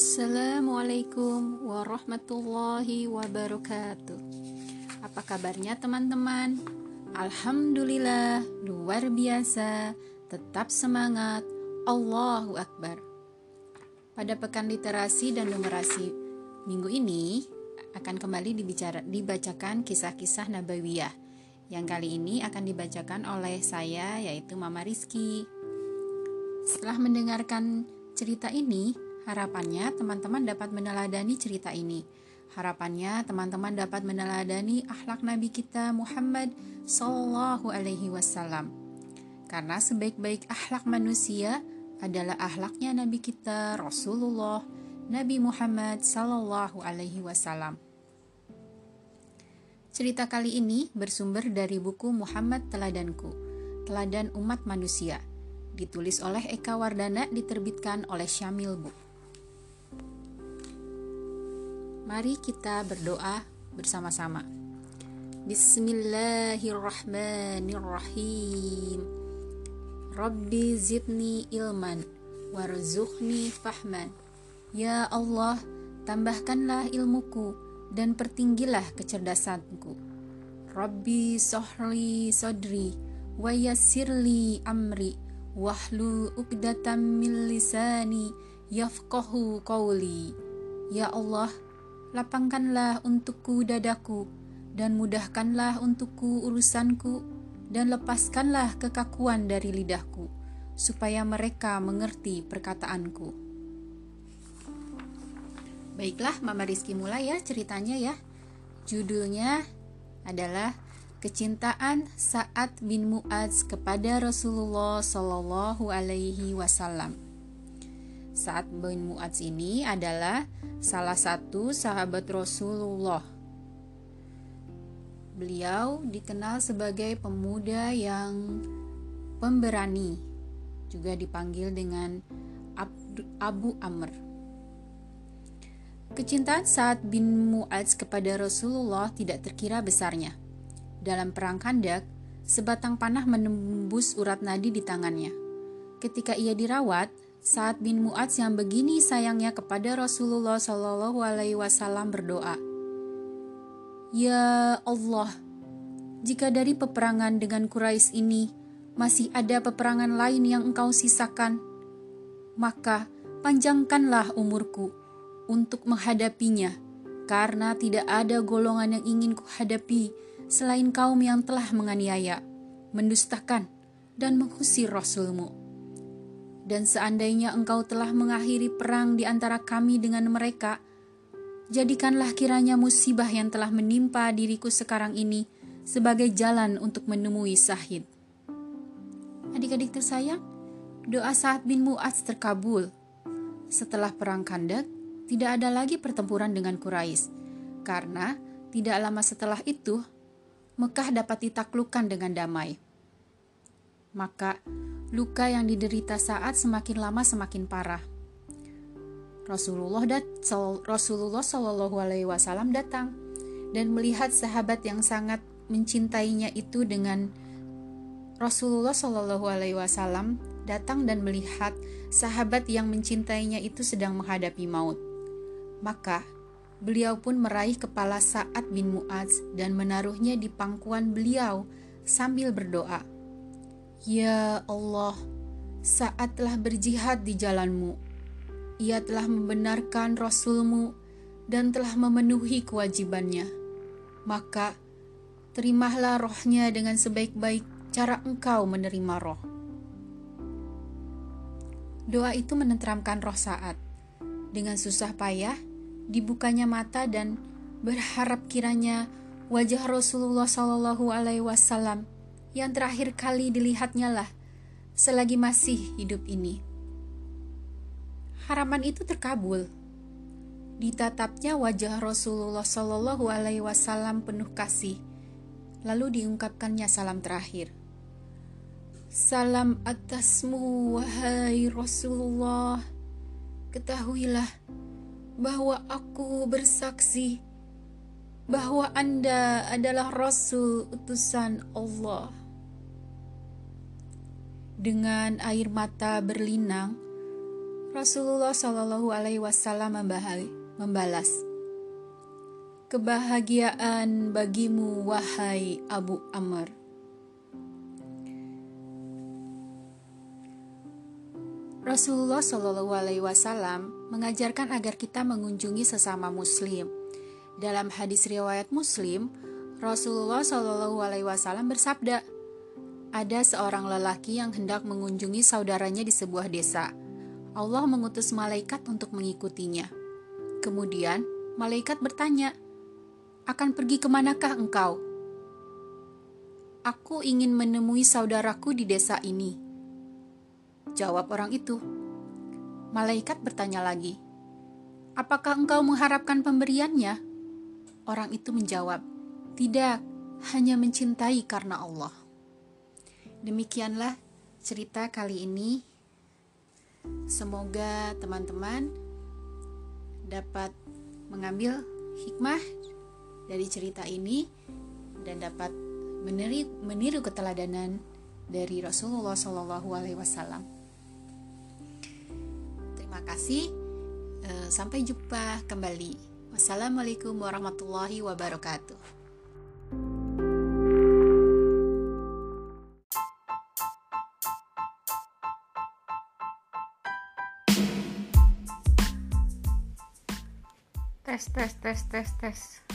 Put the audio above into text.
Assalamualaikum warahmatullahi wabarakatuh. Apa kabarnya teman-teman? Alhamdulillah, luar biasa. Tetap semangat. Allahu Akbar. Pada pekan literasi dan numerasi minggu ini akan kembali dibicara, dibacakan kisah-kisah nabawiyah yang kali ini akan dibacakan oleh saya yaitu Mama Rizky. Setelah mendengarkan cerita ini, harapannya teman-teman dapat meneladani cerita ini. Harapannya teman-teman dapat meneladani akhlak Nabi kita Muhammad Sallallahu Alaihi Wasallam. Karena sebaik-baik akhlak manusia adalah akhlaknya Nabi kita Rasulullah Nabi Muhammad Sallallahu Alaihi Wasallam. Cerita kali ini bersumber dari buku Muhammad Teladanku, Teladan Umat Manusia, ditulis oleh Eka Wardana, diterbitkan oleh Syamil Book. Mari kita berdoa bersama-sama. Bismillahirrahmanirrahim. Rabbi zidni ilman warzuqni fahman. Ya Allah, tambahkanlah ilmuku dan pertinggilah kecerdasanku. Rabbi sohli sodri wa yassirli amri wahlu uqdatam min lisani yafqahu qawli. Ya Allah, lapangkanlah untukku dadaku, dan mudahkanlah untukku urusanku, dan lepaskanlah kekakuan dari lidahku, supaya mereka mengerti perkataanku. Baiklah, Mama Rizky mulai ya ceritanya ya. Judulnya adalah Kecintaan Sa'ad bin Mu'adz kepada Rasulullah Shallallahu Alaihi Wasallam. Sa'ad bin Mu'adz ini adalah salah satu sahabat Rasulullah. Beliau dikenal sebagai pemuda yang pemberani, juga dipanggil dengan Abu Amr. Kecintaan Sa'ad bin Mu'adz kepada Rasulullah tidak terkira besarnya. Dalam perang Kandak, sebatang panah menembus urat nadi di tangannya. Ketika ia dirawat, saat bin Mu'adz yang begini sayangnya kepada Rasulullah Shallallahu Alaihi Wasallam berdoa, Ya Allah, jika dari peperangan dengan Quraisy ini masih ada peperangan lain yang engkau sisakan, maka panjangkanlah umurku untuk menghadapinya, karena tidak ada golongan yang ingin kuhadapi selain kaum yang telah menganiaya, mendustakan, dan mengusir Rasulmu dan seandainya engkau telah mengakhiri perang di antara kami dengan mereka, jadikanlah kiranya musibah yang telah menimpa diriku sekarang ini sebagai jalan untuk menemui Sahid. Adik-adik tersayang, doa saat bin Mu'az terkabul. Setelah perang Kandak, tidak ada lagi pertempuran dengan Quraisy, karena tidak lama setelah itu Mekah dapat ditaklukkan dengan damai. Maka luka yang diderita saat semakin lama semakin parah. Rasulullah dat Rasulullah Shallallahu Alaihi Wasallam datang dan melihat sahabat yang sangat mencintainya itu dengan Rasulullah Shallallahu Alaihi Wasallam datang dan melihat sahabat yang mencintainya itu sedang menghadapi maut. Maka beliau pun meraih kepala Sa'ad bin Mu'adz dan menaruhnya di pangkuan beliau sambil berdoa. Ya Allah, saat telah berjihad di jalanmu, ia telah membenarkan Rasulmu dan telah memenuhi kewajibannya. Maka, terimalah rohnya dengan sebaik-baik cara engkau menerima roh. Doa itu menenteramkan roh saat. Dengan susah payah, dibukanya mata dan berharap kiranya wajah Rasulullah Shallallahu Alaihi Wasallam yang terakhir kali dilihatnya lah selagi masih hidup ini. Harapan itu terkabul. Ditatapnya wajah Rasulullah Shallallahu Alaihi Wasallam penuh kasih, lalu diungkapkannya salam terakhir. Salam atasmu wahai Rasulullah. Ketahuilah bahwa aku bersaksi bahwa Anda adalah Rasul utusan Allah. Dengan air mata berlinang, Rasulullah Shallallahu Alaihi Wasallam membalas, kebahagiaan bagimu wahai Abu Amr. Rasulullah Shallallahu Alaihi Wasallam mengajarkan agar kita mengunjungi sesama Muslim. Dalam hadis riwayat Muslim, Rasulullah Shallallahu Alaihi Wasallam bersabda, ada seorang lelaki yang hendak mengunjungi saudaranya di sebuah desa. Allah mengutus malaikat untuk mengikutinya. Kemudian, malaikat bertanya, "Akan pergi ke manakah engkau?" "Aku ingin menemui saudaraku di desa ini," jawab orang itu. Malaikat bertanya lagi, "Apakah engkau mengharapkan pemberiannya?" Orang itu menjawab, "Tidak, hanya mencintai karena Allah." Demikianlah cerita kali ini. Semoga teman-teman dapat mengambil hikmah dari cerita ini dan dapat meniru, meniru keteladanan dari Rasulullah Shallallahu Alaihi Wasallam. Terima kasih. Eh, sampai jumpa kembali. Wassalamualaikum warahmatullahi wabarakatuh. Test, test, test, test, test.